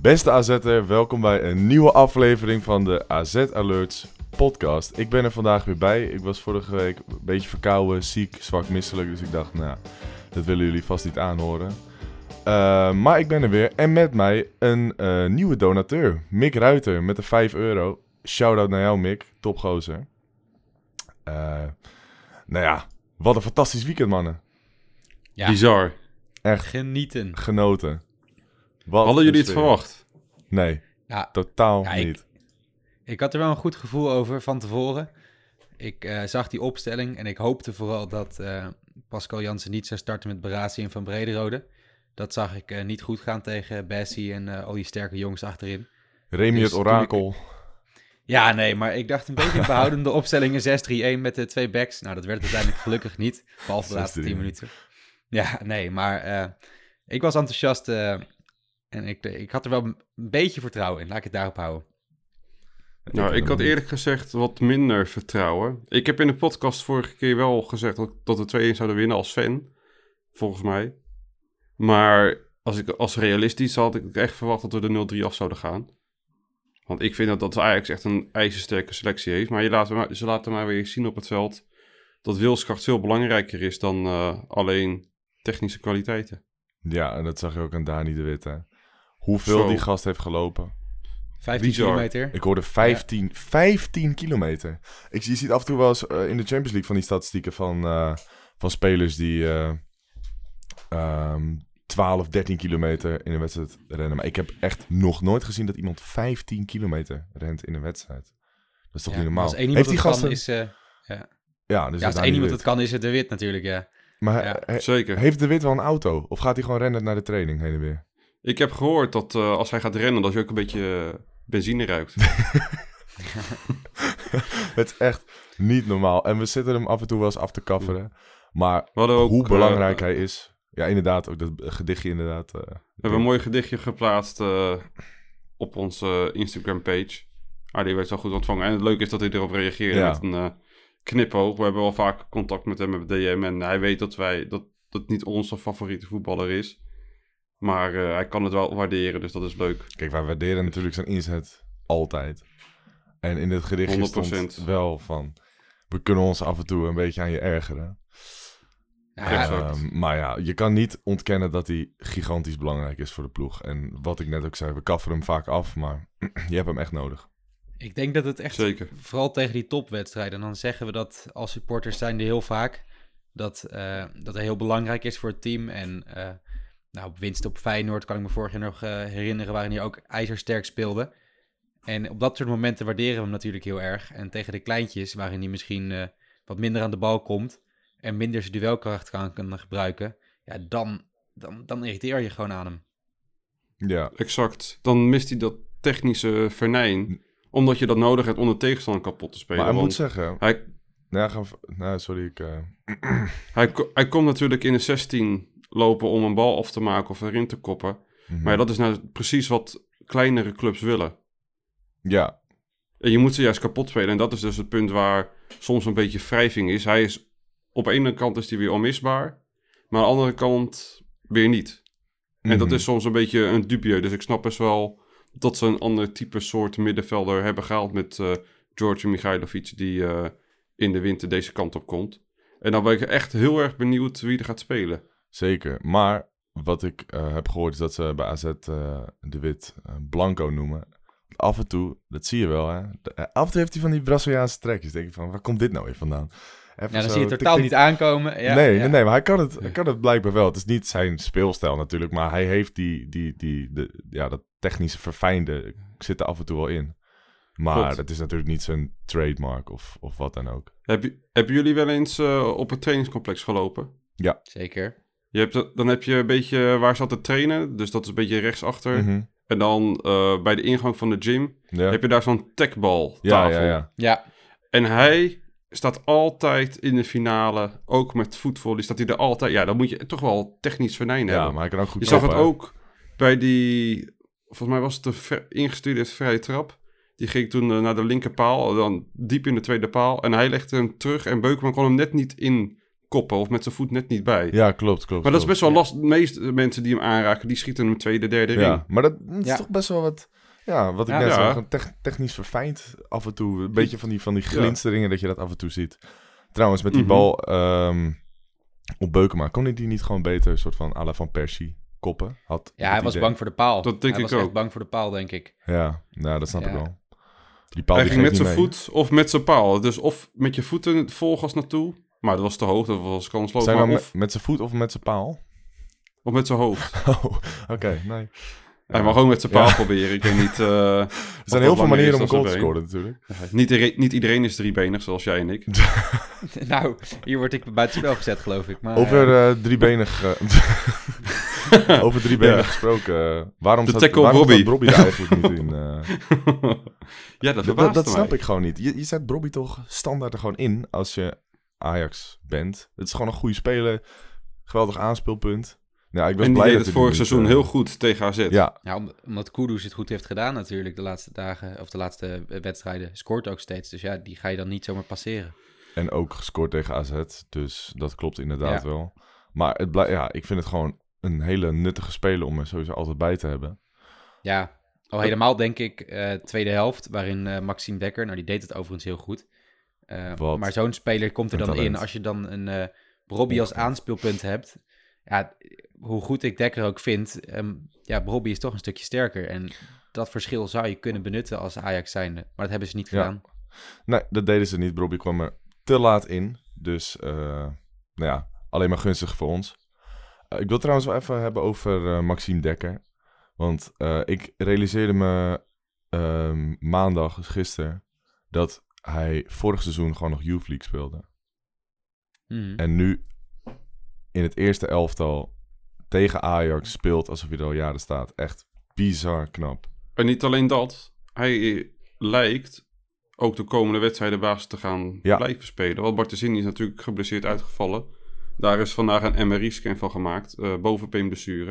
Beste AZ'er, welkom bij een nieuwe aflevering van de AZ Alerts podcast. Ik ben er vandaag weer bij. Ik was vorige week een beetje verkouden, ziek, zwak, misselijk. Dus ik dacht, nou, dat willen jullie vast niet aanhoren. Uh, maar ik ben er weer. En met mij een uh, nieuwe donateur. Mick Ruiter met de 5 euro. Shout-out naar jou, Mick. Topgozer. Uh, nou ja, wat een fantastisch weekend, mannen. Ja. Bizar. Echt Genieten. genoten. Wat Hadden jullie het verwacht? Nee, Ja, totaal Ja, niet. ik had er wel een goed gevoel over van tevoren. Ik eh, zag die opstelling en ik hoopte vooral dat eh, Pascal Jansen niet zou starten met Barasi en Van Brederode. Dat zag ik eh, niet goed gaan tegen Bessie en eh, al die sterke jongens achterin. Remy Dus het orakel. Ja, nee, maar ik dacht een beetje behoudende opstellingen 6-3-1 met de twee backs. Nou, dat werd uiteindelijk gelukkig niet, behalve de laatste 6-3-1. 10 minuten. Ja, nee, maar eh, ik was enthousiast eh, en ik, ik had er wel een beetje vertrouwen in. Laat ik het daarop houden. Nou, ik had eerlijk gezegd wat minder vertrouwen. Ik heb in de podcast vorige keer wel gezegd dat, dat we 2-1 zouden winnen als fan. Volgens mij. Maar als, ik, als realistisch had ik echt verwacht dat we de 0-3 af zouden gaan. Want ik vind dat, dat Ajax echt een ijzersterke selectie heeft. Maar je laat, maar- ze laten maar weer zien op het veld dat wilskracht veel belangrijker is dan eh, alleen technische kwaliteiten. Ja, en dat zag je ook aan Dani de Wit, hè. Hoeveel Zo. die gast heeft gelopen. 15 Bizar. kilometer. Ik hoorde 15, 15 kilometer. Ik, je ziet af en toe wel eens eh, in de Champions League van die statistieken van, eh, van spelers die eh, ehm, 12, 13 kilometer in een wedstrijd rennen. Maar ik heb echt nog nooit gezien dat iemand 15 kilometer rent in een wedstrijd. Dat is toch Ja, niet normaal? Als één iemand heeft die gasten... kan, is... eh, Ja, dus ja, als één iemand Wit. het kan, is het de wit natuurlijk, ja. Maar Ja. he- Zeker. heeft de Wit wel een auto? Of gaat hij gewoon rennen naar de training heen en weer? Ik heb gehoord dat eh, als hij gaat rennen, dat je ook een beetje eh, benzine ruikt. Het is echt niet normaal. En we zitten hem af en toe wel eens af te kafferen. Maar ook, hoe eh, belangrijk hij is. Ja, inderdaad. Ook dat gedichtje inderdaad. eh, We hebben een mooi gedichtje geplaatst eh, op onze Instagram-page. Ah, die werd wel goed ontvangen. En het leuke is dat hij erop reageerde Ja. met een knipoog. We hebben wel vaak contact met hem met DM. En hij weet dat wij dat dat niet onze favoriete voetballer is. Maar eh, hij kan het wel waarderen, dus dat is leuk. Kijk, wij waarderen natuurlijk zijn inzet altijd. En in dit gedichtje 100%. stond wel van... We kunnen ons af en toe een beetje aan je ergeren. Ja, Ehm, maar ja, je kan niet ontkennen dat hij gigantisch belangrijk is voor de ploeg. En wat ik net ook zei, we kafferen hem vaak af, maar je hebt hem echt nodig. ik denk dat het echt, Zeker. vooral tegen die topwedstrijden, dan zeggen we dat als supporters zijn die heel vaak, dat, eh, dat hij heel belangrijk is voor het team. En eh, nou, op winst op Feyenoord kan ik me vorig jaar nog eh, herinneren, waarin hij ook ijzersterk speelde. En op dat soort momenten waarderen we hem natuurlijk heel erg. En tegen de kleintjes, waarin hij misschien eh, wat minder aan de bal komt en minder zijn duelkracht kan, kan gebruiken, ja, dan, dan, dan irriteer je gewoon aan hem. Ja, Exact. Dan mist hij dat technische vernijn. Omdat je dat nodig hebt om de tegenstander kapot te spelen. maar hij moet zeggen... hij, Nou, ga, nou sorry, ik... eh, hij, hij komt natuurlijk in de 16 lopen om een bal af te maken of erin te koppen. mhm. Maar ja, dat is nou precies wat kleinere clubs willen. Ja, En je moet ze juist kapot spelen. En dat is dus het punt waar soms een beetje wrijving is. Hij is op de ene kant is hij weer onmisbaar. Maar aan de andere kant weer niet. En dat Mhm. is soms een beetje een dubie. Dus ik snap best wel dat ze een ander type soort middenvelder hebben gehaald met eh George Michailovic. Die eh, in de winter deze kant op komt. En dan ben ik echt heel erg benieuwd wie er gaat spelen. Zeker. Maar wat ik eh, heb gehoord is dat ze bij AZ eh, de Wit eh, Blanco noemen. Af en toe, dat zie je wel hè. De- af en toe heeft hij van die Braziliaanse trekjes. denk ik van, waar komt dit nou weer vandaan? Even Ja, dan zo, zie je het totaal tik. niet aankomen. Ja, nee, ja. nee, nee, maar hij kan, het, hij kan het blijkbaar wel. Het is niet zijn speelstijl natuurlijk, maar hij heeft die, die, die, de, ja, dat technische verfijnde zit er af en toe wel in. Maar dat is natuurlijk niet zijn trademark of, of wat dan ook. Heb je, hebben jullie wel eens eh, op het trainingscomplex gelopen? Zeker. Je hebt, dan heb je een beetje waar ze altijd trainen. Dus dat is een beetje rechtsachter. Mhm. En dan eh, bij de ingang van de gym Ja, heb je daar zo'n techbal ja, tafel. ja, ja. Ja, En hij staat altijd in de finale, ook met voetvolley, staat hij er altijd. Ja, dan moet je toch wel technisch venijn Ja, hebben. maar hij kan ook goed je zag het ook bij die, volgens mij was het de ingestuurde vrije trap. Die ging toen eh, naar de linkerpaal, dan diep in de tweede paal. En hij legde hem terug en Beukman kon hem net niet in koppen of met zijn voet net niet bij. Ja, klopt, klopt. maar dat is best wel lastig. De meeste mensen die hem aanraken, die schieten hem tweede, derde ring. Ja, maar dat, dat is Ja. toch best wel wat... Ja, wat ik Ja. net Ja. zei, tech- technisch verfijnd af en toe. Een beetje van die, van die glinsteringen dat je dat af en toe ziet. Trouwens, met die Mhm. bal ehm, op Beukema, kon hij die niet gewoon beter, een soort van à la van Persie, koppen? Had ja hij was idee. bang voor de paal. Dat denk hij ik was echt ook. bang voor de paal, denk ik. Ja, nou, dat snap ik wel. Die paal Hij die ging met zijn voet of met zijn paal. Dus of met je voeten volgas naartoe. Maar dat was te hoog, dat was kansloos. Zijn Maar of, met, zijn voet of met zijn paal? of met zijn hoofd. Oh, oké, nee. Hij mag ook met zijn paal Ja. proberen. Ik weet niet... eh, Er zijn heel veel manieren om een goal te scoren. natuurlijk. Niet, iedereen- niet iedereen is driebenig, zoals jij en ik. nou, hier word ik buitenspel gezet, geloof ik. Maar, Over eh, eh driebenig... over driebenig Ja. gesproken. waarom De staat, tackle waarom Robbie. staat Robbie er eigenlijk niet in? eh? ja, dat dat snap mij. ik gewoon niet. Je, je zet Robbie toch standaard er gewoon in als je Ajax bent. Het is gewoon een goede speler. Geweldig aanspeelpunt. Ja, ik ben En die blij deed dat het vorig seizoen eh, heel goed tegen AZ. Ja, Ja, om- omdat Kudus het goed heeft gedaan natuurlijk de laatste dagen, of de laatste eh, wedstrijden. Scoort ook steeds, dus ja, die ga je dan niet zomaar passeren. en ook gescoord tegen AZ. Dus dat klopt inderdaad Ja. wel. Maar het blij- ja, ik vind het gewoon een hele nuttige speler om er sowieso altijd bij te hebben. Ja, al helemaal denk ik eh, tweede helft, waarin eh, Maxime Dekker, nou die deed het overigens heel goed. Eh, maar zo'n speler komt er dan in als je dan een eh Robbie als aanspeelpunt hebt. Ja, hoe goed ik Dekker ook vind, ehm, ja, Robbie is toch een stukje sterker. En dat verschil zou je kunnen benutten als Ajax zijnde. Maar dat hebben ze niet Ja. gedaan. Nee, dat deden ze niet. Robbie kwam er te laat in. Dus, eh, nou ja, alleen maar gunstig voor ons. Ik wil trouwens wel even hebben over Maxime Dekker. Want ik realiseerde me ehm, maandag, dus gisteren, dat hij vorig seizoen gewoon nog Youth League speelde. Mhm. En nu in het eerste elftal tegen Ajax speelt alsof hij er al jaren staat. Echt bizar knap. En niet alleen dat. Hij lijkt ook de komende wedstrijden basis te gaan Ja. blijven spelen. Want Bartesini is natuurlijk geblesseerd uitgevallen. Daar is vandaag een MRI-scan van gemaakt. eh bovenbeenblessure.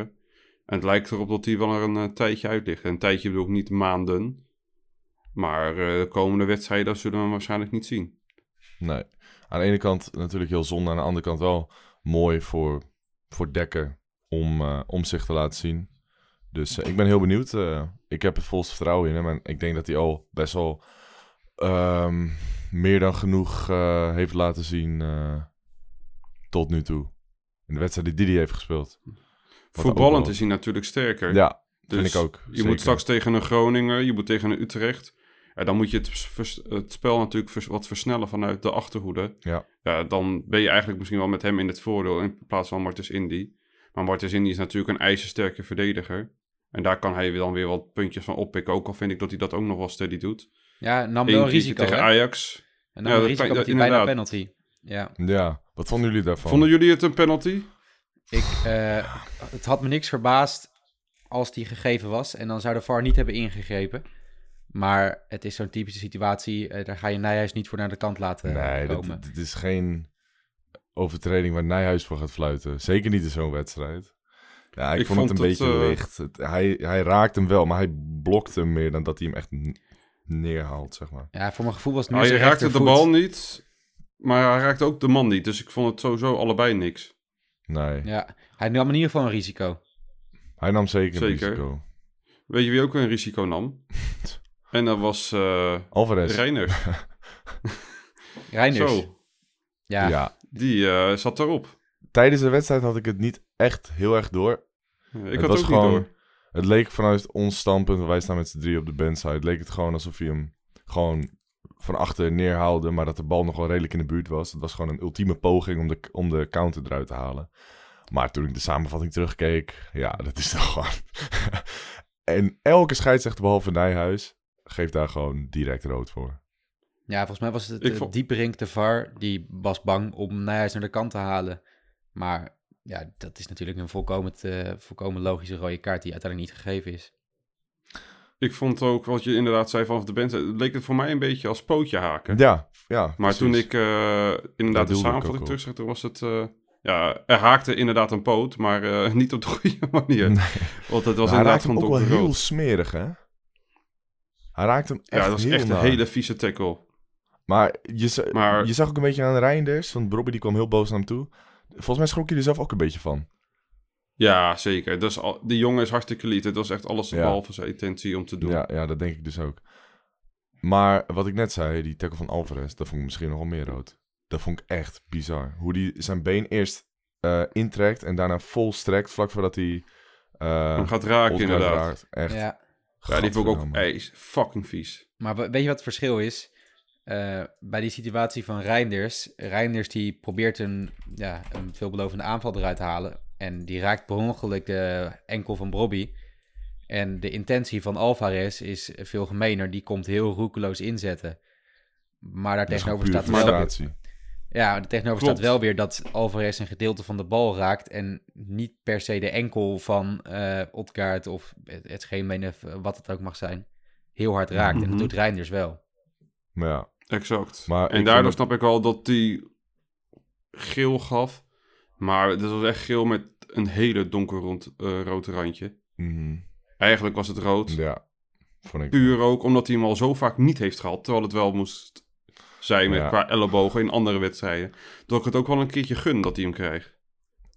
En het lijkt erop dat hij wel er een eh, tijdje uit ligt. En een tijdje bedoel ik niet maanden. Maar eh, de komende wedstrijden zullen we hem waarschijnlijk niet zien. Nee. Aan de ene kant natuurlijk heel zonde. Aan de andere kant wel mooi voor, voor Dekker om, eh, om zich te laten zien. Dus eh, ik ben heel benieuwd. ik heb het volste vertrouwen in hem. En ik denk dat hij al best wel ehm, meer dan genoeg heeft laten zien tot nu toe. In de wedstrijden die hij heeft gespeeld. Wat Voetballend wel- is hij natuurlijk sterker. Ja, Dus vind ik ook. Je zeker. moet straks tegen een Groningen, je moet tegen een Utrecht. Ja, dan moet je het, vers- het spel natuurlijk vers- wat versnellen vanuit de achterhoede. Ja. ja. Dan ben je eigenlijk misschien wel met hem in het voordeel in plaats van Martens Indy. Maar Martens Indy is natuurlijk een ijzersterke verdediger. En daar kan hij dan weer wat puntjes van oppikken. Ook al vind ik dat hij dat ook nog wel steady doet. Ja, nam wel een risico, tegen hè? Ajax. En dan Ja, een dat risico inderdaad. bijna penalty. Ja, Ja, wat vonden jullie daarvan? Vonden jullie het een penalty? ik, eh, het had me niks verbaasd als die gegeven was. En dan zou de VAR niet hebben ingegrepen. Maar het is zo'n typische situatie. eh, daar ga je Nijhuis niet voor naar de kant laten Nee, komen. dit, dit is geen overtreding waar Nijhuis voor gaat fluiten. Zeker niet in zo'n wedstrijd. Ja, ik, Ik vond, het een beetje eh, licht. Het- hij, hij raakt hem wel, maar hij blokt hem meer dan dat hij hem echt neerhaalt, zeg maar. Ja, voor mijn gevoel was het meer Hij zijn raakte de bal niet. Maar hij raakte ook de man niet. Dus ik vond het sowieso allebei niks. Nee, Ja, hij nam in ieder geval een risico. hij nam zeker een Zeker. risico. Weet je wie ook een risico nam? En dat was eh Alvarez. Reiner. Reinders. Zo, Ja, Ja. die eh, zat erop. tijdens de wedstrijd had ik het niet echt heel erg door. Ik het had was ook gewoon, niet door. Het leek vanuit ons standpunt, wij staan met z'n drie op de bandside, leek het gewoon alsof hij hem gewoon van achter neerhaalde, maar dat de bal nog wel redelijk in de buurt was. Het was gewoon een ultieme poging om de, om de counter eruit te halen. Maar toen ik de samenvatting terugkeek, ja, dat is toch gewoon... en elke scheidsrechter behalve Nijhuis geeft daar gewoon direct rood voor. ja, volgens mij was het Ik uh, vond- dieperink de VAR. Die was bang om Nijhuis naar de kant te halen. Maar ja, dat is natuurlijk een volkomen, eh, volkomen logische rode kaart die uiteindelijk niet gegeven is. ik vond ook, wat je inderdaad zei vanaf de band, het leek het voor mij een beetje als pootje haken. Ja, ja. maar toen ik eh, inderdaad de samenvatting op. terugzag, toen was het... eh, ja, er haakte inderdaad een poot, maar eh, niet op de goede manier. Want het was Maar hij inderdaad gewoon ook wel heel smerig, hè? Hij raakt hem echt Ja, dat was heel echt een naar. hele vieze tackle. Maar je, za- Maar- je zag ook een beetje aan Reinders, want Bobby die kwam heel boos naar hem toe. Volgens mij schrok je er zelf ook een beetje van. Ja, zeker. Dus al, die jongen is hartstikke lief. Het was echt alles Ja. behalve zijn intentie om te doen. Ja, ja, dat denk ik dus ook. Maar wat ik net zei, die tackle van Alvarez, dat vond ik misschien nog wel meer rood. Dat vond ik echt bizar. Hoe die zijn been eerst eh, intrekt en daarna vol strekt, vlak voordat hij... eh Hem gaat raken, inderdaad. raakt. Echt. Ja. Ja, die vond ik ook ijs. Fucking vies. Maar we- weet je wat het verschil is? Eh, bij die situatie van Reinders. Reinders die probeert een, ja, een veelbelovende aanval eruit te halen. En die raakt per ongeluk de enkel van Bobby. En de intentie van Alvarez is veel gemener. Die komt heel roekeloos inzetten. Maar daar is tegenover staat wel... frustratie. Ja, er tegenover Klopt. staat wel weer dat Alvarez een gedeelte van de bal raakt en niet per se de enkel van eh Odgaard of het, het scheenbeen of wat het ook mag zijn, heel hard raakt. En Mhm. dat doet Reinders wel. Maar ja, Exact. Maar en daardoor snap ik al dat die geel gaf. Maar dat was echt geel met een hele donkerrood eh rood randje. mhm. Eigenlijk was het rood. ja, vond ik. Puur ook omdat hij hem al zo vaak niet heeft gehad. Terwijl het wel moest zijn met Ja. qua ellebogen in andere wedstrijden. Dat ik het ook wel een keertje gun dat hij hem krijgt.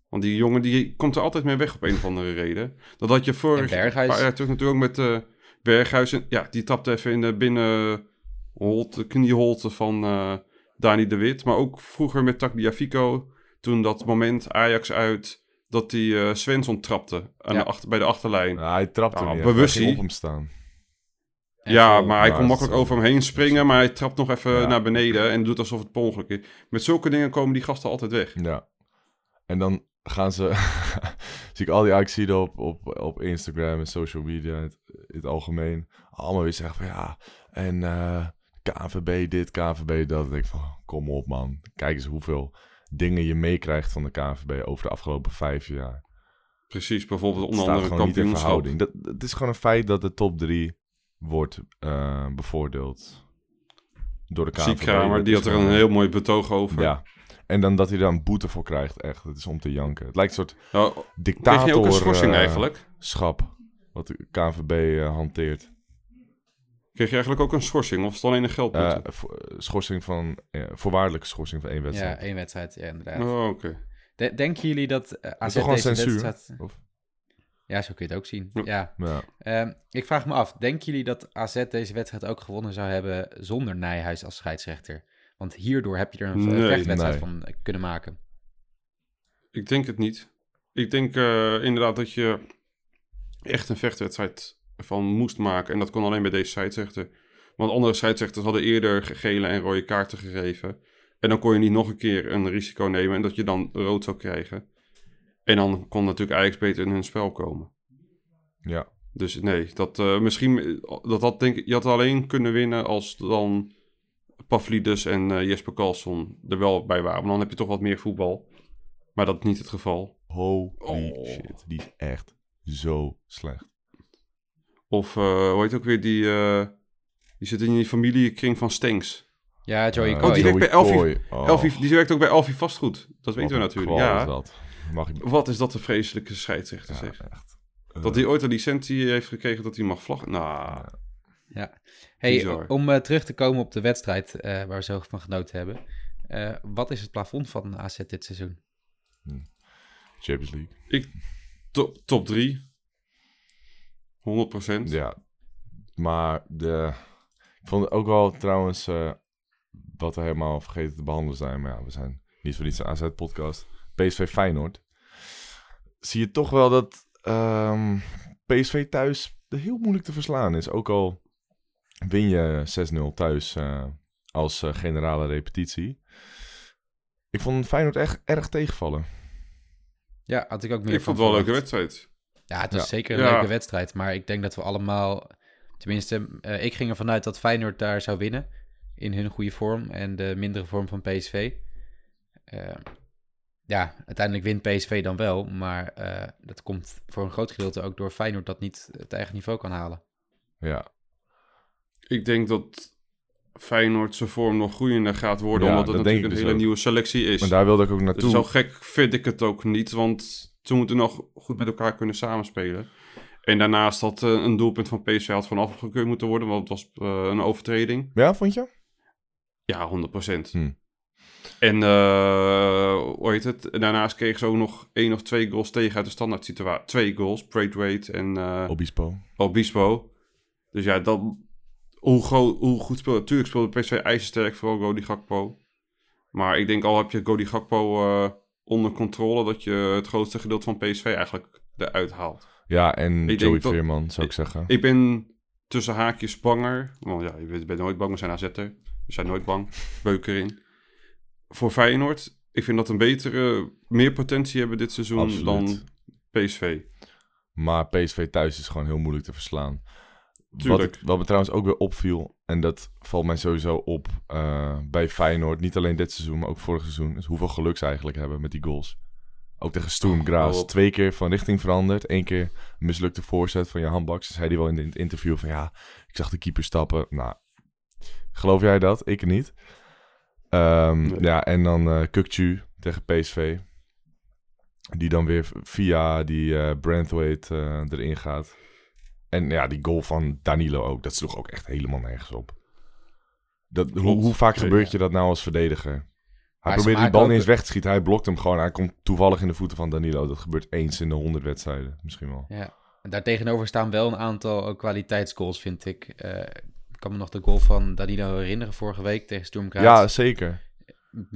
Want die jongen die komt er altijd mee weg op een of andere reden. Dat had je vorig Berghuis. paar jaar terug natuurlijk ook met eh Berghuis. En, ja, die tapte even in de binnenholte, knieholte van eh Dani de Wit. Maar ook vroeger met Tagliafico. Toen dat moment Ajax uit dat die eh Svensson trapte aan Ja. de achter, bij de achterlijn. Ja, hij trapte Nou, niet. bewust Hij op hem staan. En ja, maar hij kon makkelijk over hem heen springen, maar hij trapt nog even Ja. naar beneden en doet alsof het per ongeluk is. Met zulke dingen komen die gasten altijd weg. Ja. En dan gaan ze... zie ik al die acties op, op, op Instagram en social media in het, in het algemeen. Allemaal weer zeggen van ja, en eh KNVB dit, KNVB dat. Denk ik van, kom op man. Kijk eens hoeveel dingen je meekrijgt van de KNVB over de afgelopen vijf jaar. Precies, bijvoorbeeld onder andere kampioenschap. verhouding. Dat, het is gewoon een feit dat de top drie wordt eh, bevoordeeld door de KNVB. Dat die is had er een eh, heel mooi betoog over. Ja. En dan dat hij daar een boete voor krijgt, echt. Het is om te janken. Het lijkt een soort Nou, dictator... je ook een schorsing eh, eigenlijk? schap wat de KNVB eh, hanteert. Kreeg je eigenlijk ook een schorsing of was het alleen een geldboete? Schorsing van, eh, voorwaardelijke schorsing van één Ja, wedstrijd. één wedstrijd, ja, inderdaad. oh, oké. De- denken jullie dat eh, is toch gewoon deze censuur? wedstrijd... Of, Ja, zo kun je het ook zien. Ja. Ja. ja. Ehm, ik vraag me af, denken jullie dat AZ deze wedstrijd ook gewonnen zou hebben zonder Nijhuis als scheidsrechter? Want hierdoor heb je er een Nee, vechtwedstrijd nee. van eh, kunnen maken. Ik denk het niet. Ik denk eh, inderdaad dat je echt een vechtwedstrijd van moest maken. En dat kon alleen bij deze scheidsrechter. Want andere scheidsrechters hadden eerder gele en rode kaarten gegeven. En dan kon je niet nog een keer een risico nemen en dat je dan rood zou krijgen. En dan kon natuurlijk Ajax beter in hun spel komen. ja. Dus nee, dat eh, misschien dat had denk ik, je had alleen kunnen winnen als dan Pavlidis en eh, Jesper Karlsson er wel bij waren. Want dan heb je toch wat meer voetbal. Maar dat is niet het geval. Holy Oh. shit. Die is echt zo slecht. Of uh, hoe heet ook weer die, eh, die zit in die familiekring van Stenks. Ja, Joey Eh, Coy. Oh, die werkt bij Elfie-. Oh, Elfie, die werkt ook bij Elfie Vastgoed. Dat weten we natuurlijk. Ja, is dat. Mag ik... wat is dat een vreselijke scheidsrechter Ja, zeg. echt. Eh, Dat hij ooit een licentie heeft gekregen dat hij mag vlaggen. Nou, Ja. Hey, Bizar. om eh, terug te komen op de wedstrijd eh, waar we zo van genoten hebben. Eh, wat is het plafond van AZ dit seizoen? Champions League. top, top 3. 100%. Ja. Maar de... Ik vond het ook wel trouwens... eh, wat we helemaal vergeten te behandelen zijn. Maar ja, we zijn niet voor niets een AZ-podcast. PSV Feyenoord. Zie je toch wel dat ehm, PSV thuis heel moeilijk te verslaan is. Ook al win je 6-0 thuis eh, als eh, generale repetitie. Ik vond Feyenoord echt erg tegenvallen. Ja, had ik ook meer Ik van vond het wel een leuke wedstrijd. Ja, het was Ja. zeker een Ja. leuke wedstrijd. Maar ik denk dat we allemaal... Tenminste, eh, ik ging ervan uit dat Feyenoord daar zou winnen. In hun goede vorm en de mindere vorm van PSV. Ja, uiteindelijk wint PSV dan wel. Maar eh, dat komt voor een groot gedeelte ook door Feyenoord dat niet het eigen niveau kan halen. Ja, Ik denk dat Feyenoord zijn vorm nog groeiender gaat worden, Ja, omdat het natuurlijk een dus hele ook. nieuwe selectie is. maar daar wilde ik ook Dus naartoe. zo gek vind ik het ook niet, want ze moeten nog goed met elkaar kunnen samenspelen. En daarnaast had eh, een doelpunt van PSV had gewoon afgekeurd moeten worden, want het was eh, een overtreding. Ja, vond je? Ja, 100%. Hm. En hoe heet het? Daarnaast kregen ze ook nog één of twee goals tegen uit de standaard situatie. Twee goals, Braithwaite en eh Obispo. Obispo. Dus ja, dan, hoe, groot, hoe goed speelde... Tuurlijk speelde PSV ijzersterk, vooral Godi Gakpo. Maar ik denk al heb je Godi Gakpo eh, onder controle... dat je het grootste gedeelte van PSV eigenlijk eruit haalt. Ja, en Ik Joey dat- Veerman, zou ik zeggen. Ik ben tussen haakjes banger. Want ja, je bent, bent nooit bang, we zijn AZ'er. We zijn nooit bang. Beuker in. Voor Feyenoord, ik vind dat een betere... meer potentie hebben dit seizoen Absoluut. dan PSV. Maar PSV thuis is gewoon heel moeilijk te verslaan. Wat, Tuurlijk. wat me trouwens ook weer opviel, en dat valt mij sowieso op eh, bij Feyenoord, niet alleen dit seizoen, maar ook vorig seizoen, is hoeveel geluk ze eigenlijk hebben met die goals. Ook tegen Sturm hou op. Twee keer van richting veranderd. Eén keer een mislukte voorzet van Johan Baks. Zei hij wel in het interview van ja, ik zag de keeper stappen. Nou, geloof jij dat? Ik niet. Ehm, Nee. Ja, en dan Kukcu tegen PSV. Die dan weer via die eh Branthwaite eh, erin gaat. En ja, die goal van Danilo ook. Dat sloeg ook echt helemaal nergens op. Dat, hoe, vaak gebeurt je dat nou als verdediger? Hij probeert die bal niet eens weg te schieten. Hij blokt hem gewoon. Hij komt toevallig in de voeten van Danilo. Dat gebeurt eens in de honderd wedstrijden. Misschien wel. Ja. En Daartegenover staan wel een aantal kwaliteitsgoals, vind ik. Ik kan me nog de goal van Danilo herinneren vorige week tegen Sturm Graz. Ja, zeker.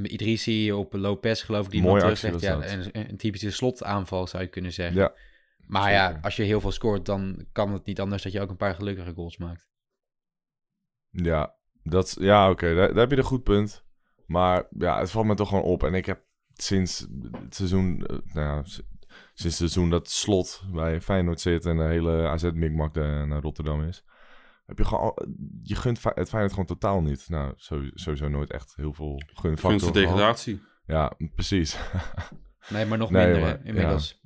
Idrissi op Lopez, geloof ik, die iemand actie teruglegt. Ja, een, een typische slotaanval zou je kunnen zeggen. Ja, maar ja, als je heel veel scoort, dan kan het niet anders dat je ook een paar gelukkige goals maakt. ja, dat, ja oké. Daar, daar heb je een goed punt. Maar ja, het valt me toch gewoon op. En ik heb sinds het seizoen... eh, nou ja, sinds het seizoen dat slot bij Feyenoord zit... en de hele AZ-mikmak naar Rotterdam is... Heb je gewoon... al- Je gunt het Feyenoord gewoon totaal niet. Nou, sowieso, nooit echt heel veel gunfactor Gunst de gehad. degradatie. Ja, precies. Nee, maar nog Nee, minder maar- hè, inmiddels.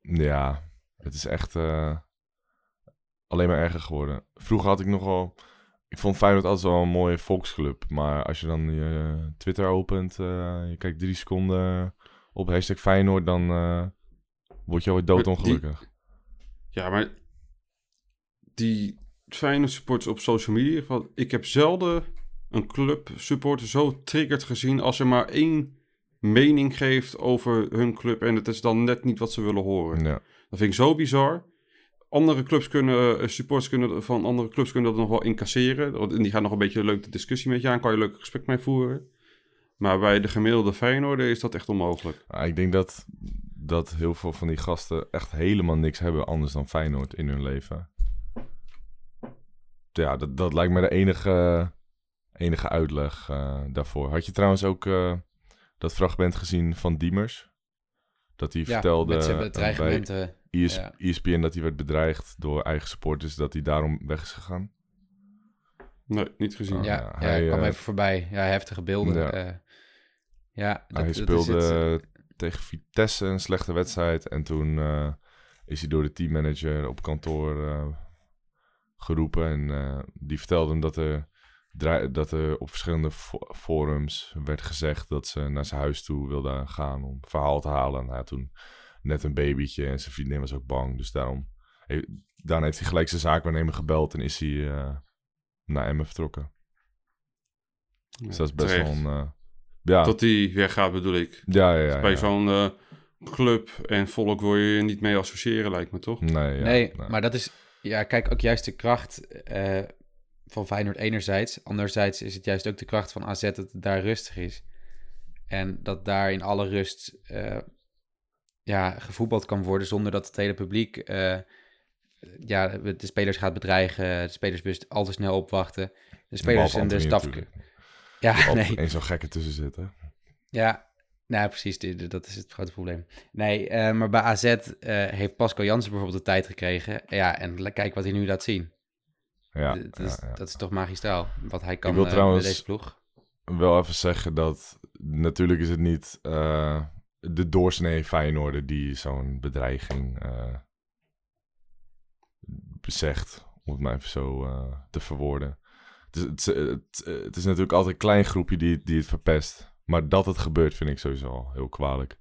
Ja, het is echt eh, alleen maar erger geworden. Vroeger had ik nog wel... Ik vond Feyenoord altijd wel een mooie volksclub. Maar als je dan je eh, Twitter opent... eh, je kijkt drie seconden op hashtag Feyenoord... dan eh, word je alweer doodongelukkig. Ja, maar die Feyenoord supporters op social media, ik heb zelden een club supporter zo triggerd gezien als er maar één mening geeft over hun club en het is dan net niet wat ze willen horen. Ja. Dat vind ik zo bizar. Andere clubs kunnen, eh, supporters kunnen, van andere clubs kunnen dat nog wel incasseren. Want- En die gaan nog een beetje een leuke discussie met je aan, kan je een leuk gesprek mee voeren. Maar bij de gemiddelde Feyenoorder is dat echt onmogelijk. Ah, ik denk dat, dat heel veel van die gasten echt helemaal niks hebben anders dan Feyenoord in hun leven. Ja, dat, dat lijkt me de enige, enige uitleg eh, daarvoor. Had je trouwens ook eh, dat fragment gezien van Diemers? Dat hij Ja, vertelde met zijn bij bedreigementen. ES ja. ESPN dat hij werd bedreigd door eigen supporters, dat hij daarom weg is gegaan. Nee, niet gezien. Oh, Ja, ja, ja, hij, kwam eh, even voorbij. Ja, heftige beelden. ja. Ja, ja dat, hij dat is speelde het. tegen Vitesse een slechte wedstrijd. En toen eh, is hij door de teammanager op kantoor eh, geroepen. En eh, die vertelde hem dat er, dat er op verschillende fo- forums werd gezegd dat ze naar zijn huis toe wilde gaan om verhaal te halen. Nou, ja, toen net een babytje en zijn vriendin was ook bang. Dus daarom he- daarna heeft hij gelijk zijn zaakwaarnemer gebeld en is hij eh, naar Emmen vertrokken. Dus dat is best terecht. wel een... eh, ja, Dat die weggaat bedoel ik. ja, ja, ja, Bij ja. zo'n club en volk wil je je niet mee associëren, lijkt me toch? Nee, ja, nee, maar dat is... Ja, kijk, ook juist de kracht eh, van Feyenoord enerzijds. Anderzijds is het juist ook de kracht van AZ dat het daar rustig is. En dat daar in alle rust eh, ja, gevoetbald kan worden zonder dat het hele publiek eh, ja, de spelers gaat bedreigen. De spelers best al te snel opwachten. De spelers en de staf... Ja, nee. Eén zo'n gekke tussen zitten. Ja, nou precies, dat is het grote probleem. Nee, eh, maar bij AZ eh, heeft Pascal Jansen bijvoorbeeld de tijd gekregen. Ja, en kijk wat hij nu laat zien. Ja, dat, is, ja, ja. dat is toch magistraal, wat hij kan wil eh, trouwens- deze ploeg. Wel even zeggen dat natuurlijk is het niet de doorsnee Feyenoorder die zo'n bedreiging zegt. Om het maar even zo te verwoorden. Het is, het, het, het is natuurlijk altijd een klein groepje die, die het verpest. Maar dat het gebeurt vind ik sowieso al heel kwalijk.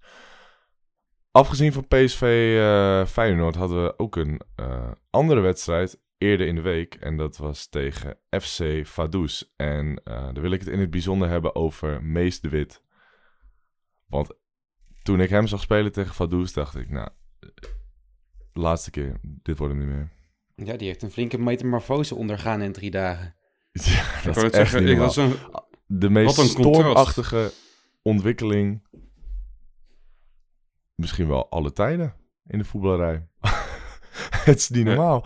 Afgezien van PSV eh Feyenoord hadden we ook een eh, andere wedstrijd eerder in de week. En dat was tegen FC Vaduz. En eh daar wil ik het in het bijzonder hebben over Mees de Wit. Want toen ik hem zag spelen tegen Vaduz, dacht ik, nou, laatste keer, dit wordt hem niet meer. Ja, die heeft een flinke metamorfose ondergaan in drie dagen. Ja, Ik dat wou is echt zeggen, niet ik normaal. was een, De meest Wat een contrast. stormachtige ontwikkeling. Misschien wel alle tijden in de voetballerij. Het is niet normaal.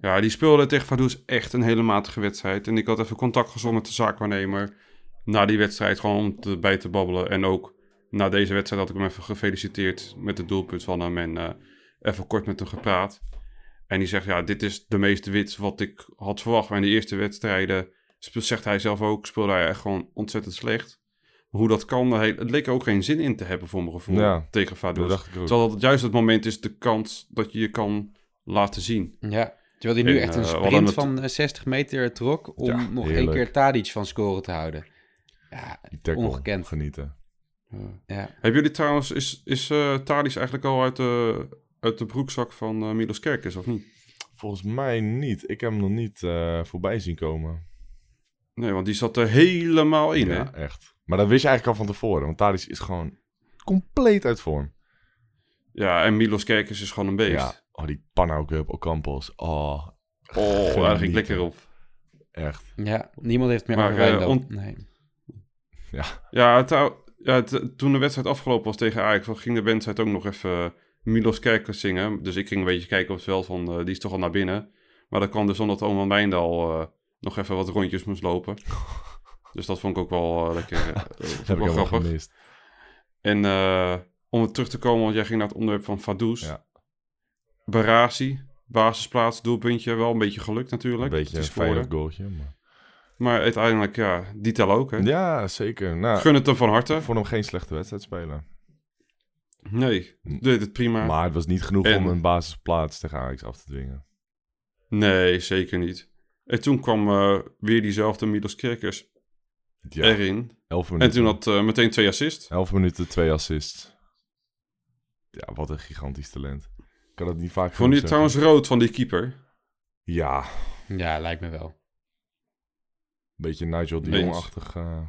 Ja, die speelde tegen Vaduz echt een hele matige wedstrijd. En ik had even contact gezocht met de zaakwaarnemer na die wedstrijd, gewoon om te, bij te babbelen. En ook na deze wedstrijd had ik hem even gefeliciteerd met het doelpunt van hem en eh, even kort met hem gepraat. En die zegt, ja, dit is de meest wit wat ik had verwacht. Maar in de eerste wedstrijden, spe- zegt hij zelf ook, speelde hij echt gewoon ontzettend slecht. Hoe dat kan, het leek er ook geen zin in te hebben voor mijn gevoel Ja, tegen ook. Terwijl dat juist het moment is, de kans dat je je kan laten zien. Ja, terwijl hij nu En, echt een eh, sprint het- van eh, 60 meter trok om Ja, nog één keer Tadic van scoren te houden. Ja, ongekend. Genieten. ja. Hebben jullie trouwens, is, is eh Tadic eigenlijk al uit de, uit de broekzak van eh Milos Kerkers, of niet? Volgens mij niet. Ik heb hem nog niet eh, voorbij zien komen. Nee, want die zat er helemaal in, ja, hè? echt. Maar dat wist je eigenlijk al van tevoren. Want Tadic is gewoon compleet uit vorm. Ja, en Milos Kerkers is gewoon een beest. Ja. Oh, die Panau Cup, Ocampos. Oh, Oh, daar ging lekker op. echt. ja, niemand heeft meer Maar, Wijndal. eh, on- Nee. Ja, ja het- toen de wedstrijd afgelopen was tegen Ajax, ging de wedstrijd ook nog even eh, Milos Kerkers zingen. Dus ik ging een beetje kijken op het veld van, eh, die is toch al naar binnen. Maar dat kwam dus omdat Oman Wijndal eh, nog even wat rondjes moest lopen. Dus dat vond ik ook wel eh, lekker eh, heb ik wel grappig. gemist. En eh, om weer terug te komen, want jij ging naar het onderwerp van Vaduz. Ja. Barasi, basisplaats, doelpuntje, wel een beetje gelukt natuurlijk. Een beetje een goaltje. Maar... Maar uiteindelijk, ja, die tellen ook, hè? Ja, zeker. Nou, Gun het hem van harte. ik vond hem geen slechte wedstrijd spelen. Nee, deed het prima. Maar het was niet genoeg En- om een basisplaats tegen Ajax af te dwingen. Nee, zeker niet. En toen kwam eh, weer diezelfde Milos Kerkers Ja, erin. 11 minuten. En toen had eh, meteen twee assists. 11 minuten, twee assists. Ja, wat een gigantisch talent. Ik kan het niet vaak Vond je genoeg trouwens rood van die keeper? Ja, Ja, lijkt me wel. een beetje Nigel de. Jong-achtig eh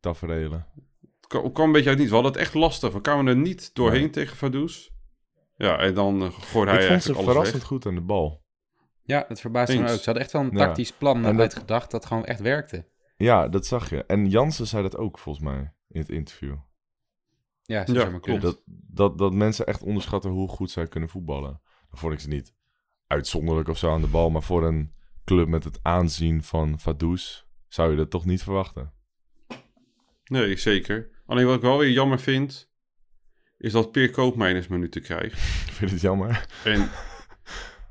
tafereelen. Het kwam, kwam een beetje uit niet. We hadden het echt lastig. We kwamen er niet doorheen tegen Vaduz. Ja, en dan uh, gooide hij Ik vond ze verrassend weg. goed aan de bal. Ja, dat verbaasde me ook. Ze hadden echt wel een Ja. tactisch plan En dat- uitgedacht dat gewoon echt werkte. Ja, dat zag je. En Jansen zei dat ook volgens mij in het interview. Ja, Ja, kunnen. Dat, dat, dat mensen echt onderschatten hoe goed zij kunnen voetballen. Dan vond ik ze niet uitzonderlijk of zo aan de bal. Maar voor een club met het aanzien van Vaduz zou je dat toch niet verwachten. Nee, zeker. Alleen wat ik wel weer jammer vind, is dat Peer Koopmeiners minuten krijgt. Ik vind het jammer. En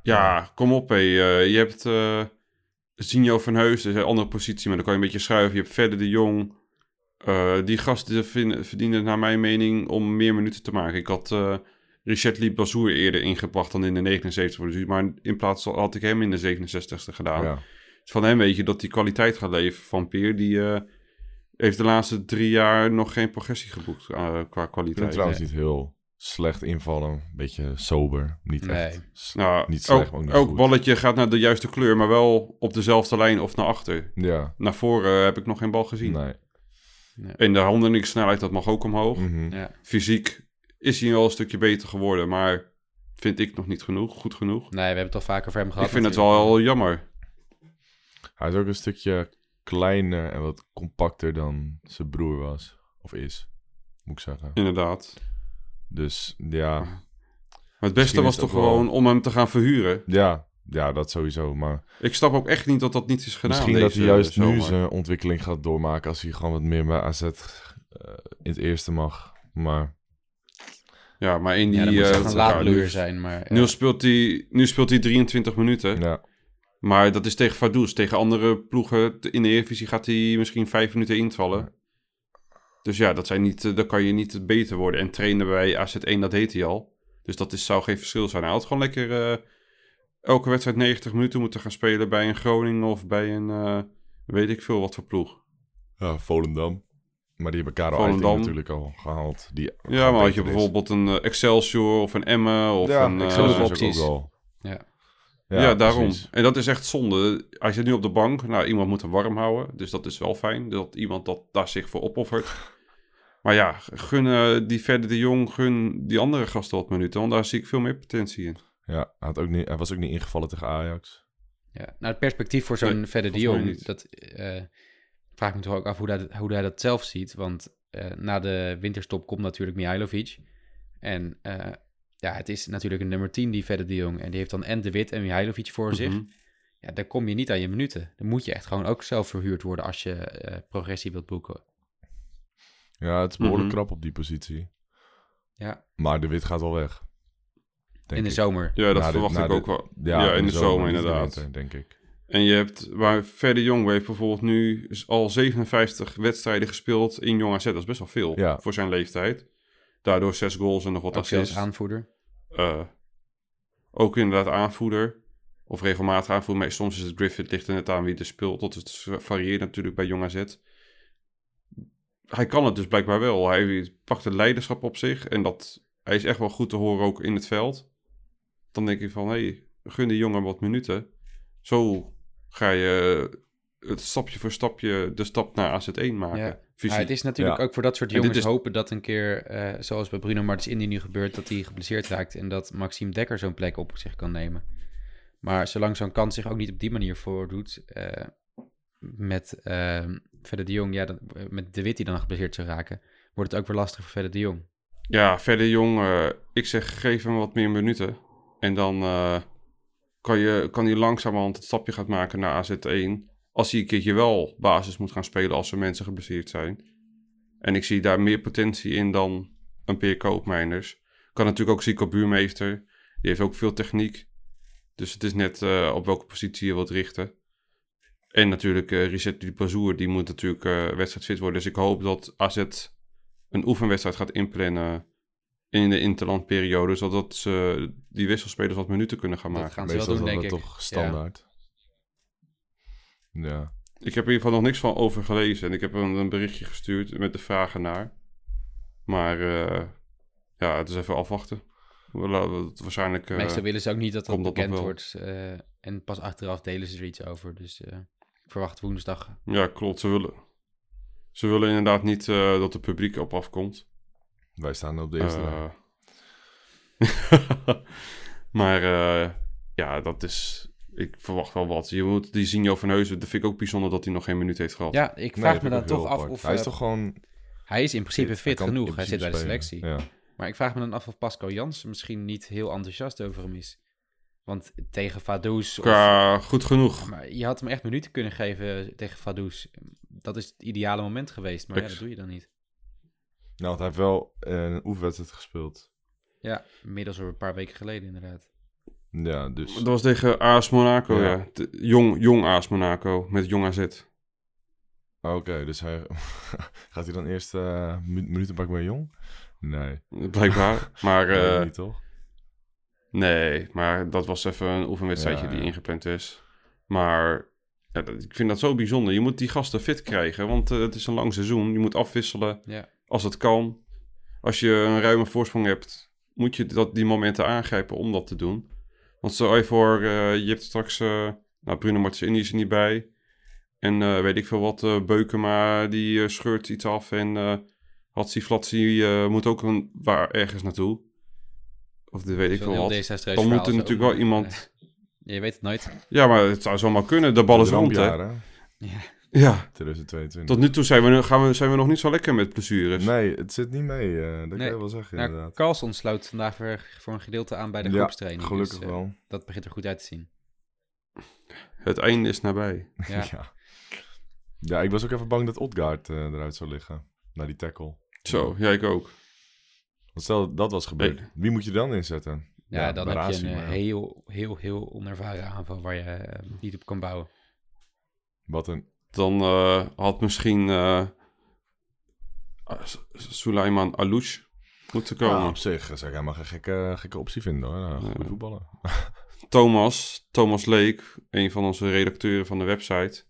ja, kom op hé. eh, je hebt eh Zinjo van Heus, dat is een andere positie, maar dan kan je een beetje schuiven. Je hebt Verder de Jong. Eh, die gasten verdienen naar mijn mening om meer minuten te maken. Ik had Richard Liep Bazoer eerder ingebracht dan in de 79 minuut. Maar in plaats van- had ik hem in de 67ste gedaan. Ja. Dus van hem weet je dat hij kwaliteit gaat leveren. Van Peer, die heeft de laatste drie jaar nog geen progressie geboekt qua Ik vind kwaliteit. trouwens niet heel slecht invallen. Een beetje sober. Niet Nee. echt. Nou, Niet slecht, ook, maar ook niet ook goed. balletje gaat naar de juiste kleur, maar wel op dezelfde lijn of naar achter. Ja, Naar voren heb ik nog geen bal gezien. nee. En de handelingssnelheid, dat mag ook omhoog. Mhm. Ja. Fysiek is hij wel een stukje beter geworden, maar vind ik nog niet genoeg, goed genoeg. Nee, we hebben het toch vaker over hem gehad. ik vind het wel jammer. Hij is ook een stukje kleiner en wat compacter dan zijn broer was. Of is, moet ik zeggen. Inderdaad. Dus ja, Maar het beste was toch wel- gewoon om hem te gaan verhuren. ja, ja, dat sowieso. Maar Ik snap ook echt niet dat dat niet is gedaan. misschien dat hij juist nu zomer. zijn ontwikkeling gaat doormaken als hij gewoon wat meer bij AZ eh, in het eerste mag. Maar Ja, maar in die... Ja, dat moet eh, nu- zijn. Maar, Nu ja. speelt, hij, nu speelt hij 23 minuten. ja, Maar dat is tegen Vaduz. Tegen andere ploegen in de Eredivisie gaat hij misschien vijf minuten invallen. Dus ja, dat zijn niet, eh, dan kan je niet beter worden. En trainen bij AZ1, dat deed hij al. Dus dat is, zou geen verschil zijn. Hij had gewoon lekker eh, elke wedstrijd 90 minuten moeten gaan spelen bij een Groningen of bij een eh, weet ik veel wat voor ploeg. Ja, Volendam. Maar die hebben Karel Volendam. Eiting natuurlijk al gehaald. Die Ja, maar had je bijvoorbeeld een Excelsior of een Emmen of ja, een... eh, Excelsior is ook opties. al. Ja. Ja, daarom. En dat is echt zonde. Hij zit nu op de bank. Nou, iemand moet hem warm houden. Dus dat is wel fijn. Dat iemand dat, daar zich voor opoffert. Maar ja, gun eh, die verder de Jong, gun die andere gasten wat minuten. Want daar zie ik veel meer potentie in. Ja, hij, had ook niet, hij was ook niet ingevallen tegen Ajax. Ja, nou het perspectief voor zo'n Nee, verder de Jong, dat eh, vraag ik me toch ook af hoe, dat, hoe hij dat zelf ziet. Want eh, na de winterstop komt natuurlijk Mihailovic. En eh, ja, het is natuurlijk een nummer 10 die verder de Jong. En die heeft dan en De Wit en Mihailovic voor zich. Mhm. Ja, daar kom je niet aan je minuten. Dan moet je echt gewoon ook zelf verhuurd worden als je eh, progressie wilt boeken. Ja, het is behoorlijk Mhm. krap op die positie. Ja, Maar de Wit gaat wel weg. Denk in de ik. zomer. Ja, dat Na de- verwacht ik de- ook wel. Ja, in de zomer, inderdaad. winter, denk ik. En je hebt, waar Verder Jong heeft bijvoorbeeld nu al 57 wedstrijden gespeeld in Jong AZ. Dat is best wel veel Ja. voor zijn leeftijd. Daardoor zes goals en nog wat Ook assists. aanvoerder. Eh, ook inderdaad aanvoerder. Of regelmatig aanvoerder. Maar soms is het Griffith ligt er net aan wie er speelt. Dat het varieert natuurlijk bij Jong AZ. Hij kan het dus blijkbaar wel. Hij pakt het leiderschap op zich. En dat, hij is echt wel goed te horen ook in het veld. Dan denk ik van, hé, hey, gun die jongen wat minuten. Zo ga je het stapje voor stapje de stap naar AZ1 maken. Ja. Het is natuurlijk Ja. ook voor dat soort jongens is- hopen dat een keer, eh, zoals bij Bruno Martins Indy nu gebeurt, dat hij geblesseerd raakt en dat Maxime Dekker zo'n plek op zich kan nemen. Maar zolang zo'n kans zich ook niet op die manier voordoet, eh, met eh, verder de Jong, ja, dan, met De Wit die dan geblesseerd zou raken, wordt het ook weer lastig voor verder de Jong. Ja, verder jong, eh, ik zeg geef hem wat meer minuten. En dan eh, kan, je, kan hij langzamerhand het stapje gaan maken naar AZ1. Als hij een keertje wel basis moet gaan spelen als er mensen geblesseerd zijn. En ik zie daar meer potentie in dan een Peer Koopmeiners. Kan natuurlijk ook Zico Buurmeester. Die heeft ook veel techniek. Dus het is net eh, op welke positie je wilt richten. En natuurlijk eh Reset Dupazour, die moet natuurlijk eh wedstrijdfit worden. Dus ik hoop dat AZ een oefenwedstrijd gaat inplannen in de interlandperiode, zodat ze die wisselspelers wat minuten kunnen gaan Dat maken. gaan ze wel Meestal doen, denk dat ik. toch standaard. Ja. Ik heb in ieder geval nog niks van over gelezen en ik heb een, een berichtje gestuurd met de vragen naar. Maar eh, ja, het is even afwachten. We laten het waarschijnlijk... eh, Meestal willen ze ook niet dat dat bekend wordt eh, en pas achteraf delen ze er iets over. Dus eh, ik verwacht woensdag. Ja, klopt. Ze willen, ze willen inderdaad niet eh, dat het publiek op afkomt. Wij staan op de eerste Eh, maar eh, ja, dat is... Ik verwacht wel wat. Je moet die Zinjo van Heuzen, dat vind ik ook bijzonder dat hij nog geen minuut heeft gehad. Ja, ik vraag me dan toch af apart. of... Hij is eh, toch gewoon... hij is in principe fit genoeg. Hij zit bij de selectie. Ja. Maar ik vraag me dan af of Pascal Jansen misschien niet heel enthousiast over hem is. Want tegen Vaduz... of- Ja, goed genoeg. Maar je had hem echt minuten kunnen geven tegen Vaduz. Dat is het ideale moment geweest, maar ja, dat doe je dan niet. Nou, want hij heeft wel eh, een oefenwedstrijd gespeeld. Ja, inmiddels al een paar weken geleden inderdaad. Ja, dus... Dat was tegen AS Monaco, ja. Jong, jong AS Monaco, met Jong AZ. Oké, dus hij... gaat hij dan eerst eh mi- minuten pakken bij Jong? Nee. Blijkbaar. maar Nee, eh, niet toch? Nee, maar dat was even een oefenwedstrijdje Ja, die ingepland is. Maar ja, dat- ik vind dat zo bijzonder. Je moet die gasten fit krijgen, want eh, het is een lang seizoen. Je moet afwisselen Ja. als het kan. Als je een ruime voorsprong hebt, moet je dat, die momenten aangrijpen om dat te doen. Want stel je voor, eh, je hebt straks... eh, nou, Bruno Martins is er niet bij. En weet ik veel wat, Beukema die scheurt iets af. En Hatsi Flatsi moet ook een, waar, ergens naartoe. Of de weet ik wat. desastreus Dan moet er natuurlijk wel iemand... je weet het nooit. Ja, maar het zou zomaar kunnen. De bal is rond, hè? Ja. 2022. Tot nu toe zijn we, gaan we, zijn we nog niet zo lekker met blessures. Nee, het zit niet mee. eh, dat kan je wel zeggen, Nou, inderdaad. Carlson sluit vandaag weer voor een gedeelte aan bij de Ja, groepstraining. Gelukkig dus, eh, wel. Dat begint er goed uit te zien. Het einde is nabij. Ja. Ja. ja. ik was ook even bang dat Odgaard eh, eruit zou liggen. Na die tackle. Zo, ja, ik ook. Want stel dat was gebeurd. Wie moet je dan inzetten? Ja, dan heb je een maar heel, heel, heel onervaren aanval waar je eh, niet op kan bouwen. Wat een... Dan eh, had misschien eh Suleiman Alouche moeten komen. Ja, op zich zou ik helemaal geen gekke, gekke optie vinden hoor. Nou, goede Ja. voetballer. Thomas, Thomas Leek, een van onze redacteuren van de website,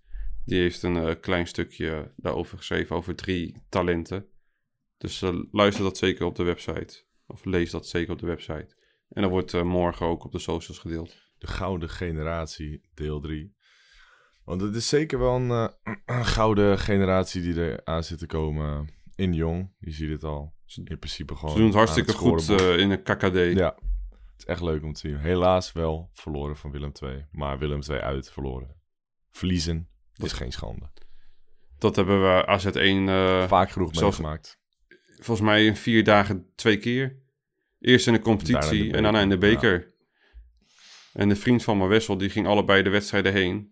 die heeft een klein stukje daarover geschreven, over drie talenten. Dus eh, luister dat zeker op de website. Of lees dat zeker op de website. En dat wordt eh, morgen ook op de socials gedeeld. De Gouden Generatie, deel 3. Want het is zeker wel een, eh, een gouden generatie die er aan zit te komen in Jong. Je ziet het al. In principe gewoon Ze doen het hartstikke goed in een KKD. Ja, het is echt leuk om te zien. Helaas wel verloren van Willem II. Maar Willem II uit verloren. Verliezen is geen schande. Dat hebben we AZ1 eh, Vaak genoeg meegemaakt. Volgens mij in vier dagen twee keer. Eerst in de competitie de en daarna in de beker. En de vriend van mijn Wessel, die ging allebei de wedstrijden heen.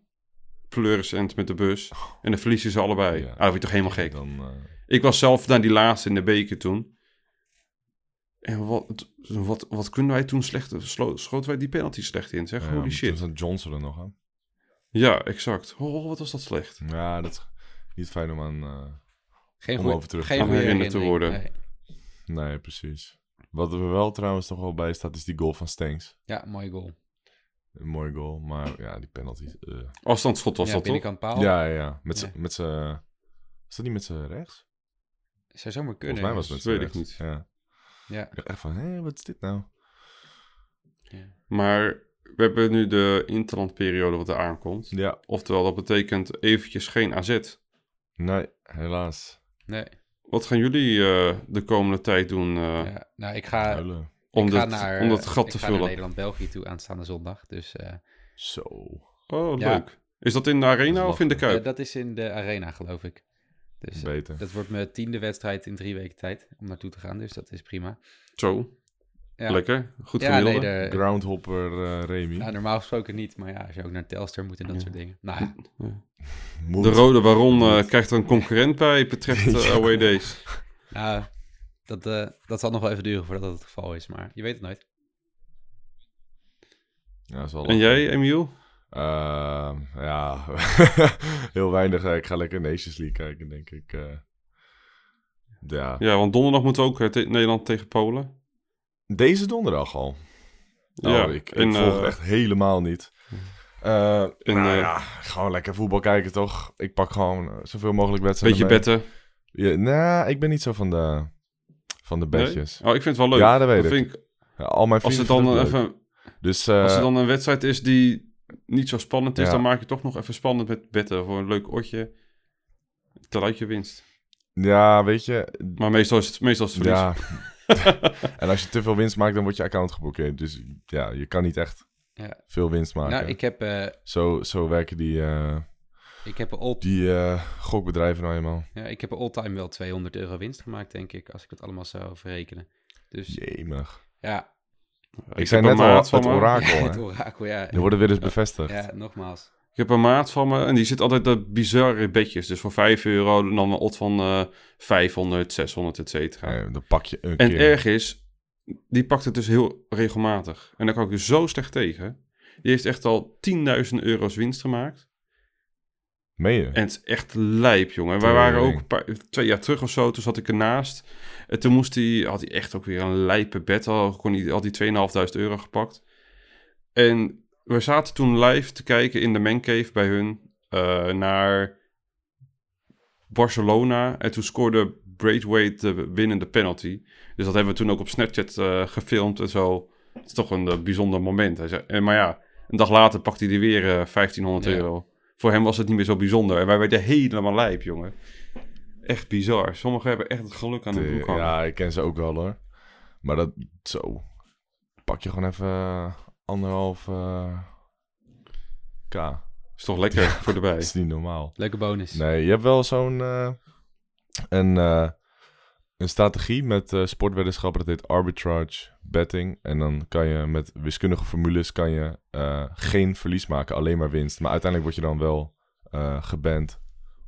Pleurisend met de bus. En dan verliezen ze allebei. Ja. Ah, dat je toch helemaal gek. Dan, eh, Ik was zelf naar die laatste in de beker toen. En wat, wat, wat kunnen wij toen slecht... Schoten wij die penalty slecht in, zeg. ja, Holy toen shit. zat Johnson er nog aan. Ja, exact. Oh, wat was dat slecht. Ja, dat is niet fijn om aan... eh, Geen Om goeie- over terug te geen goede te worden. nee. Nee, precies. Wat er wel trouwens nog wel bij staat, is die goal van Stenks. Ja, mooie goal. Een mooie goal, maar ja, die penalty. eh. Afstandsschot was ja, dat toch? binnenkant paal. Ja, ja, ja. Met Ja. z'n... Was dat niet met z'n rechts? Zou zomaar kunnen. Volgens mij was het met weet ik rechts. Ja. Ja. Ik dacht echt van, hé, wat is dit nou? Maar we hebben nu de interlandperiode wat er aankomt. Ja, Oftewel, dat betekent eventjes geen AZ. nee, helaas. Nee. Wat gaan jullie eh, de komende tijd doen eh, Ja. Nou, ik ga, Huilen. om, ik ga dat, naar, om dat gat ik te ga naar vullen? Nederland-België toe aanstaande zondag. Dus eh, Zo. Oh, Ja. leuk. Is dat in de arena of in de Kuip? dat is in de arena, geloof ik. Dus eh, Beter. dat wordt mijn tiende wedstrijd in drie weken tijd om naartoe te gaan. Dus dat is prima. Zo, Ja. lekker. Goed Ja, gemiddelde. nee, de, Groundhopper eh Remy. nou, normaal gesproken niet. Maar ja, als je ook naar Telstar moet en dat Ja. soort dingen. Nou. De Rode Baron eh, krijgt er een concurrent bij, betreft uh, Ja. away days. nou dat, eh, dat zal nog wel even duren voordat dat het geval is. Maar je weet het nooit. Ja, dat is wel En jij, Emiel? Ehm, ja, heel weinig. Ik ga lekker Nations League kijken, denk ik. eh. ja. Ja, want donderdag moet ook eh, te- Nederland tegen Polen. Deze donderdag al. Oh, ja, ik, ik volg eh, het echt helemaal niet. Nou ja, gewoon lekker voetbal kijken, toch? Ik pak gewoon zoveel mogelijk wedstrijden Beetje betten. Ja, nou, ik ben niet zo van de, van de Nee? bedjes. Oh, ik vind het wel leuk. Ja, dat weet ik. Vind ik. Ja, al mijn Als vrienden het dan vinden het leuk. even Dus Als er dan een wedstrijd is die niet zo spannend is, Ja. dan maak je toch nog even spannend met betten voor een leuk oortje. Teruit je winst. ja, weet je... Maar meestal is het, meestal is het verlies. Ja. en als je te veel winst maakt, dan wordt je account geblokkeerd. Dus ja, je kan niet echt Ja. veel winst maken. Nou, ik heb, eh, Zo, zo werken die, eh, ik heb een all die eh, gokbedrijven nou eenmaal. Ja, ik heb all-time wel 200 euro winst gemaakt, denk ik, als ik het allemaal zou verrekenen. Dus Jemig. ja, Ik, zei net al, het me. orakel. ja, hè. het orakel, ja. Die worden weer eens bevestigd. Ja, nogmaals. Ik heb een maat van me en die zit altijd de bizarre bedjes. Dus voor 5 euro dan een odd van eh 500, 600, et cetera. Ja, dan pak je een En keer. erg is, die pakt het dus heel regelmatig. En daar kan ik dus zo slecht tegen. Die heeft echt al 10.000 euro's winst gemaakt. Meen je? En het is echt lijp, jongen. Wij waren ook een paar, twee jaar terug of zo, toen zat ik ernaast. En toen moest hij, had hij echt ook weer een lijpe bed. Al kon hij, had hij 2.500 euro gepakt. En we zaten toen live te kijken in de mancave bij hun eh, naar Barcelona. En toen scoorde Braithwaite de winnende penalty. Dus dat hebben we toen ook op Snapchat eh, gefilmd en zo. Het is toch een eh, bijzonder moment. Hij zei, en, maar ja, een dag later pakte hij er weer eh 1500 Ja. euro. Voor hem was het niet meer zo bijzonder. En wij werden helemaal lijp, jongen. Echt bizar. Sommigen hebben echt het geluk aan de broek hangen. Ja, ik ken ze ook wel hoor. Maar dat, zo. Pak je gewoon even anderhalf eh, k. Is toch lekker voor Dat erbij. is niet normaal. Leuke bonus. Nee, je hebt wel zo'n eh, een, eh, een strategie met eh sportweddenschappen. Dat heet arbitrage betting. En dan kan je met wiskundige formules kan je eh, geen verlies maken, alleen maar winst. Maar uiteindelijk word je dan wel eh geband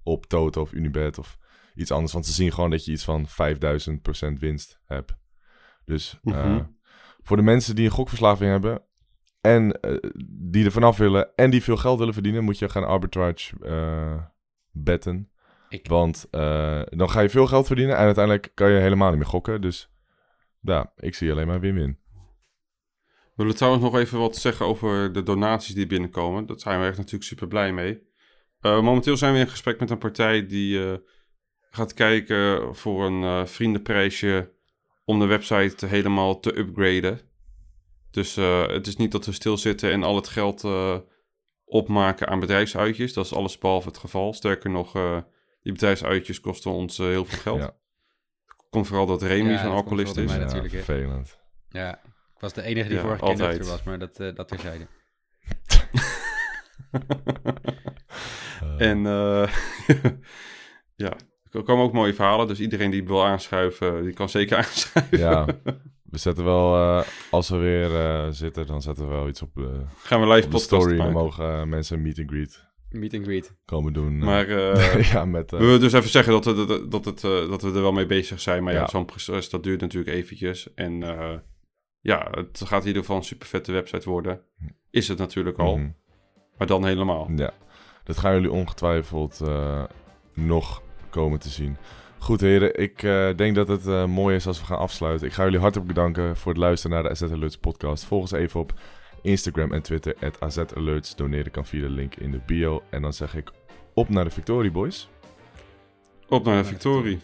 op Toto of Unibet of iets anders. Want ze zien gewoon dat je iets van 5000% winst hebt. Dus eh, Mhm. voor de mensen die een gokverslaving hebben en eh, die er vanaf willen en die veel geld willen verdienen, moet je gaan arbitrage eh, betten. Ik- Want eh, dan ga je veel geld verdienen en uiteindelijk kan je helemaal niet meer gokken. Dus ja, ik zie alleen maar win-win. We willen trouwens nog even wat zeggen over de donaties die binnenkomen. Dat zijn we echt natuurlijk super blij mee. Uh, momenteel zijn we in gesprek met een partij die uh, gaat kijken voor een uh, vriendenprijsje om de website helemaal te upgraden. Dus het is niet dat we stilzitten en al het geld opmaken aan bedrijfsuitjes. Dat is alles behalve het geval. Sterker nog, die bedrijfsuitjes kosten ons heel veel geld. Ja. Komt vooral dat Remy ja, van alcoholist is. Ja, vervelend. Ja, ik was de enige die ja, vorige keer nuchter was, maar dat, uh, dat terzijde. en uh, ja, er komen ook mooie verhalen. Dus iedereen die wil aanschuiven, die kan zeker aanschuiven. ja, we zetten wel, uh, als we weer uh, zitten, dan zetten we wel iets op, uh, Gaan we live op de story. Dan mogen mensen meet and greet meet and greet. komen doen. Maar ja, met, we willen dus even zeggen dat we, dat, dat, het, dat we er wel mee bezig zijn. Maar ja, ja zo'n proces, dat duurt natuurlijk eventjes. En ja, het gaat in ieder geval een super vette website worden. Is het natuurlijk al. Mhm. Maar dan helemaal. Ja, dat gaan jullie ongetwijfeld uh, nog komen te zien. Goed heren, ik uh, denk dat het uh, mooi is als we gaan afsluiten. Ik ga jullie hartelijk bedanken voor het luisteren naar de AZ Alerts podcast. Volg ons even op Instagram en Twitter, at Alerts. Doneren kan via de link in de bio. En dan zeg ik op naar de victorie, boys. Op naar de victorie.